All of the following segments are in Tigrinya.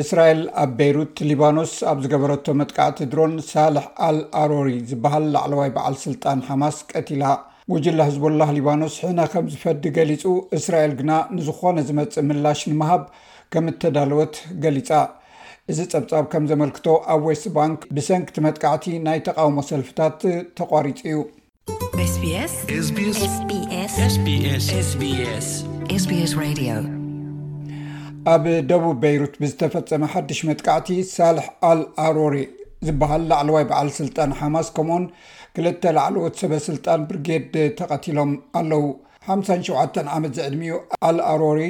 እስራኤል ኣብ ቤይሩት ሊባኖስ ኣብ ዝገበረቶ መጥቃዕቲ ድሮን ሳልሕ ኣል ኣሮሪ ዝበሃል ላዕለዋይ በዓል ስልጣን ሓማስ ቀቲላ። ጉጅለ ህዝቦላህ ሊባኖስ ሕነ ከም ዝፈዲ ገሊጹ፣ እስራኤል ግና ንዝዀነ ዝመጽእ ምላሽ ንምሃብ ከም እተዳለወት ገሊጻ። እዚ ጸብጻብ ከም ዘመልክቶ ኣብ ዌስት ባንክ ብሰንኪ'ቲ መጥቃዕቲ ናይ ተቓውሞ ሰልፍታት ተቋሪጹ'ዩ። ኣብ ደቡብ በይሩት ብዝተፈፀመ ሓዱሽ መጥቃዕቲ ሳልሕ ኣል ኣሮሪ ዝበሃል ላዕለዋይ በዓል ስልጣን ሓማስ ከምኡውን ክልተ ላዕለዎት ሰበ ስልጣን ብርጌድ ተቐቲሎም ኣለው ሓ ሸ ዓመት ዝዕድሚኡ ኣል ኣሮሪ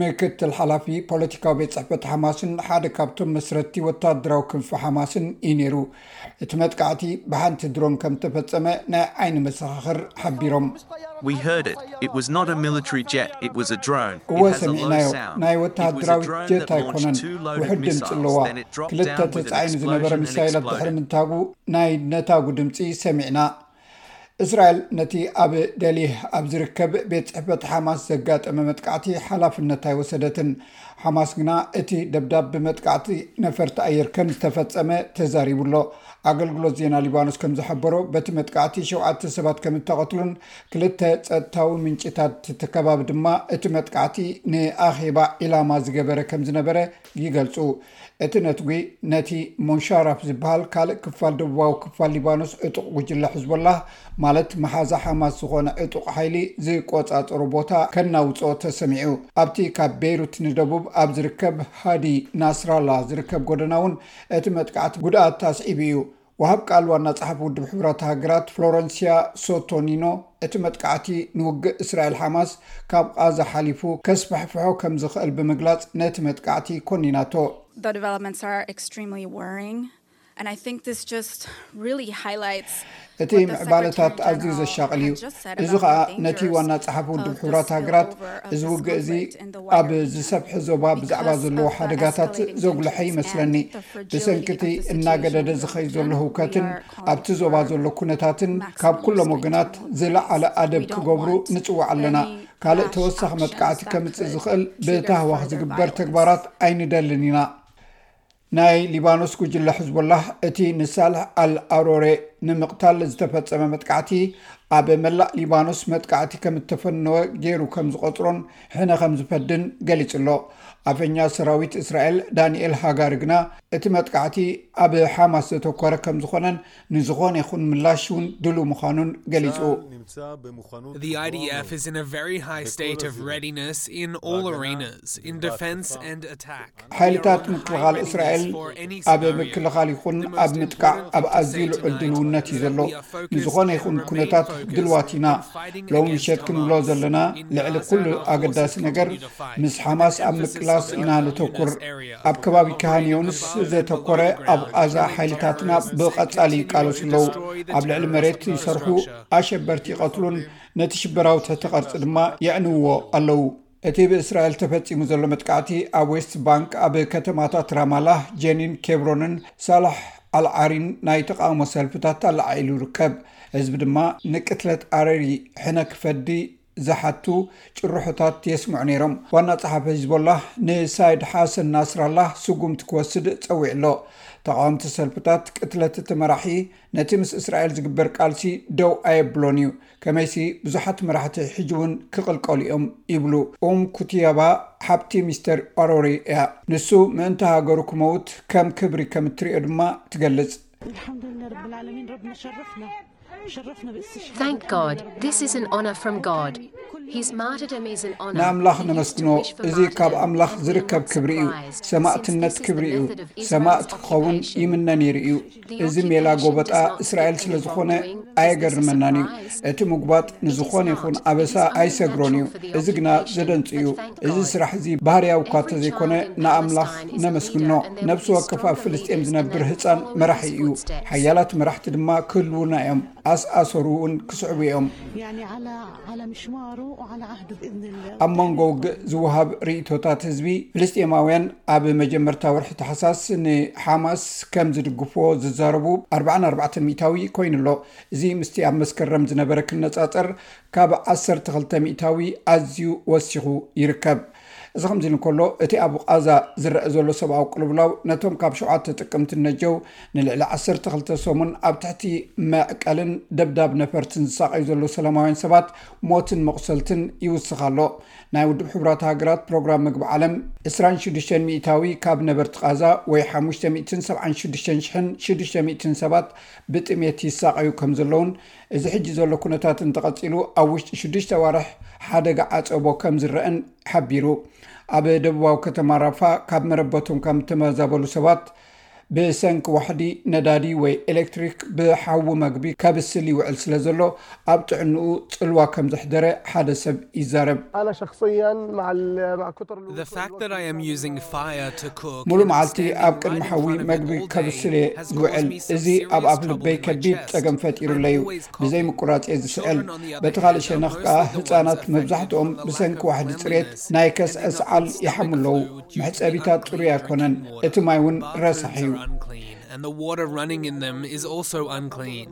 ምክትል ሓላፊ ፖለቲካዊ ቤት ፅሕፈት ሓማስን ሓደ ካብቶም መስረትቲ ወታደራዊ ክንፊ ሓማስን እዩ ነይሩ። እቲ መጥቃዕቲ ብሓንቲ ድሮን ከም እተፈፀመ ናይ ዓይኒ መሰኻኽር ሓቢሮም። እወ ሰሚዕናዮ፣ ናይ ወተሃደራዊት ጀት ኣይኰነን፣ ውሑድ ድምጺ ኣለዋ። ክልተ ተጻዒኑ ዝነበረ ሚሳይላት ድሕሪ ምንታጉ ናይ ነታጕ ድምጺ ሰሚዕና። እስራኤል ነቲ ኣብ ደሊህ ኣብ ዝርከብ ቤት ፅሕፈት ሓማስ ዘጋጠመ መጥቃዕቲ ሓላፍነት ኣይወሰደትን። ሓማስ ግና እቲ ደብዳብ ብመጥቃዕቲ ነፈርቲ ኣየር ከም ዝተፈፀመ ተዛሪቡ ኣሎ። ኣገልግሎት ዜና ሊባኖስ ከም ዝሐበሮ በቲ መጥቃዕቲ ሸውዓተ ሰባት ከም እተቐትሉን ክልተ ፀጥታዊ ምንጭታት እቲ ከባቢ ድማ እቲ መጥቃዕቲ ንኣኼባ ዒላማ ዝገበረ ከም ዝነበረ ይገልጹ። እቲ ነትጒ ነቲ ሞንሻራፍ ዝበሃል ካልእ ክፋል ደቡባዊ ክፋል ሊባኖስ ዕጡቕ ጉጅለ ሕዝቦላህ ማለት መሓዛ ሓማስ ዝኾነ ዕጡቕ ሓይሊ ዝቆጻጸሮ ቦታ ከናውጾ ተሰሚዑ። ኣብቲ ካብ ቤይሩት ንደቡብ ኣብ ዝርከብ ሃዲ ናስራላ ዝርከብ ጎደና'ውን እቲ መጥቃዕቲ ጉድኣት ኣስዒቡ እዩ። ወሃብ ቃል ዋና ጸሓፊ ውድብ ሕቡራት ሃገራት ፍሎረንስያ ሶቶኒኖ እቲ መጥቃዕቲ ንውግእ እስራኤል ሓማስ ካብ ቓዛ ሓሊፉ ከስፋሕፍሖ ከም ዝኽእል ብምግላጽ ነቲ መጥቃዕቲ ኮኒናቶ። እቲ ምዕባለታት ኣዝዩ ዘሻቕል እዩ፣ እዚ ኸኣ ነቲ ዋና ጸሓፊ ውድብ ሕቡራት ሃገራት እዚ ውግእ እዚ ኣብዚ ሰፍሒ ዞባ ብዛዕባ ዘለዎ ሓደጋታት ዘጉልሐ ይመስለኒ። ብሰንኪ እቲ እናገደደ ዝኸይ ዘሎ ህውከትን ኣብቲ ዞባ ዘሎ ኩነታትን ካብ ኩሎም ወገናት ዝለዓለ ኣደብ ክገብሩ ንፅዋዕ ኣለና። ካልእ ተወሳኺ መጥቃዕቲ ከምፅእ ዝኽእል ብታህዋኽ ዝግበር ተግባራት ኣይንደልን ኢና። ናይ ሊባኖስ ጉጅለ ሕዝቡላህ እቲ ንሳልሕ ኣል ኣሮሬ ንምቕታል ዝተፈፀመ መጥቃዕቲ ኣብ መላእ ሊባኖስ መጥቃዕቲ ከም እተፈነወ ገይሩ ከም ዝቖፅሮን ሕነ ከም ዝፈድን ገሊፁ ኣሎ። ኣፈኛ ሰራዊት እስራኤል ዳንኤል ሃጋሪ ግና እቲ መጥቃዕቲ ኣብ ሓማስ ዘተኮረ ከም ዝኾነን ንዝኾነ ይኹን ምላሽ እውን ድሉው ምዃኑን ገሊጹሓይልታት ምክልኻል እስራኤል ኣብ ምክልኻል ይኹን ኣብ ምጥቃዕ ኣብ ኣዝዩ ልዑል ድልውነት እዩ ዘሎ ንዝኾነ ይኹን ኩነታት ድልዋት ኢና ሎሚ ምሸት ክንብሎ ዘለና ልዕሊ ኩሉ ኣገዳሲ ነገር ምስ ሓማስ ኣብ ምቅላስ ኢና ንተኩር ኣብ ከባቢ ካሃን ዮንስ ዘተኮረ ኣብ ቓዛ ሓይልታትና ብቐጻሊ ይቃለሱ ኣለዉ ኣብ ልዕሊ መሬት ይሰርሑ ኣሸበርቲ ይቐትሉን ነቲ ሽበራዊ ትሕቲ ቐርፂ ድማ የዕንዎ ኣለዉ እቲ ብእስራኤል ተፈፂሙ ዘሎ መጥቃዕቲ ኣብ ዌስት ባንክ ኣብ ከተማታት ራማላህ ጀኒን ኬብሮንን ሳላሕ ኣልዓሪን ናይ ተቃውሞ ሰልፍታት ኣለዓኢሉ ይርከብ ህዝቢ ድማ ንቅትለት ኣረሪ ሕነ ክፈዲ ዝሓቱ ጭርሖታት የስምዑ ነይሮም። ዋና ጸሓፊ ሂዝቦላህ ንሳይድ ሓሰን ናስራላህ ስጉምቲ ክወስድ ጸዊዑ ኣሎ። ተቓወምቲ ሰልፍታት፣ ቅትለት እቲ መራሒ ነቲ ምስ እስራኤል ዝግበር ቃልሲ ደው ኣየብሎን እዩ፣ ከመይሲ ብዙሓት መራሕቲ ሕጂ'ውን ክቕልቀሉ እዮም ይብሉ። ኡም ኩትያባ ሓብቲ ሚስተር ኣሮሪ እያ፣ ንሱ ምእንቲ ሃገሩ ክመውት ከም ክብሪ ከም እትርእዮ ድማ ትገልጽ። Thank God, this is an honor from God. His martyrdom is an honor. ንኣምላኽ ነመስግኖ እዚ ካብ ኣምላኽ ዝርከብ ክብሪ እዩ ሰማእትነት ክብሪ እዩ ሰማእት ክኸውን ይምነ ነይሩ እዩ እዚ ሜላ ጎበጣ እስራኤል ስለ ዝኾነ ኣየገርመናን እዩ እቲ ምጉባጥ ንዝኾነ ይኹን ኣበሳ ኣይሰግሮን እዩ፣ እዚ ግና ዘደንጹ እዩ። እዚ ስራሕ እዚ ባህርያዊ እኳ እንተዘይኮነ ንኣምላኽ ነመስግኖ። ነብሲ ወከፍ ኣብ ፍልስጤም ዝነብር ህጻን መራሒ እዩ፣ ሓያላት መራሕቲ ድማ ክህልዉና እዮም፣ ኣስኣሰሩ እውን ክስዕቡ እዮም። ኣብ መንጎ ውግእ ዝወሃብ ርእይቶታት ህዝቢ፣ ፍልስጤማውያን ኣብ መጀመርታ ወርሒ ታሕሳስ ንሓማስ ከም ዝድግፍዎ ዝዛረቡ 44 ሚእታዊ ኮይኑ ኣሎ። እዚ ምስቲ ኣብ መስከረም ዝነበረ ክነፃፀር ካብ ዓሰርተ ክልተ ሚእታዊ ኣዝዩ ወሲኹ ይርከብ። እዚ ከምዚ ኢሉ እንከሎ እቲ ኣብ ቓዛ ዝረኣ ዘሎ ሰብኣዊ ቅልውላው ነቶም ካብ ሸውዓተ ጥቅምቲ ነጀው ንልዕሊ ዓሰርተ ክልተ ሰሙን ኣብ ትሕቲ መዕቀልን ደብዳብ ነፈርትን ዝሳቐዩ ዘለዉ ሰላማውያን ሰባት ሞትን መቑሰልትን ይውስኽ ኣሎ። ናይ ውድብ ሕቡራት ሃገራት ፕሮግራም ምግቢ ዓለም ዕስራን ሽዱሽተን ሚእታዊ ካብ ነበርቲ ቓዛ ወይ ሓሙሽተ ሚእትን ሰብዓን ሽዱሽተን ሽሕን ሽዱሽተ ሚእትን ሰባት ብጥሜት ይሳቐዩ ከም ዘለዉን እዚ ሕጂ ዘሎ ኩነታት እንተቐጺሉ ኣብ ውሽጢ ሽዱሽተ ኣዋርሕ ሓደጋ ዓጸቦ ከም ዝረእን ሓቢሩ። ኣብ ደቡባዊ ከተማ ራፋ ካብ መረበቶም ካብ እተመዛበሉ ሰባት ብሰንኪ ዋሕዲ ነዳዲ ወይ ኤሌክትሪክ ብሓዊ መግቢ ከብስል ይውዕል ስለ ዘሎ ኣብ ጥዕንኡ ጽልዋ ከም ዘሕደረ ሓደ ሰብ ይዛረብ። ምሉእ መዓልቲ ኣብ ቅድሚ ሓዊ መግቢ ከብስል እየ ዝውዕል። እዚ ኣብ ኣፍልበይ ከቢድ ጸገም ፈጢሩለይ'ዩ። ብዘይ ምቍራጽ እየ ዝስዕል። በቲ ኻልእ ሸነኽ ከኣ ህጻናት መብዛሕትኦም ብሰንኪ ዋሕዲ ጽሬት ናይ ከስዐ ሰዓል ይሓሙ ኣለዉ። መሕጸቢታት ጽሩይ ኣይኰነን፣ እቲ ማይ'ውን ረሳሕ'ዩ።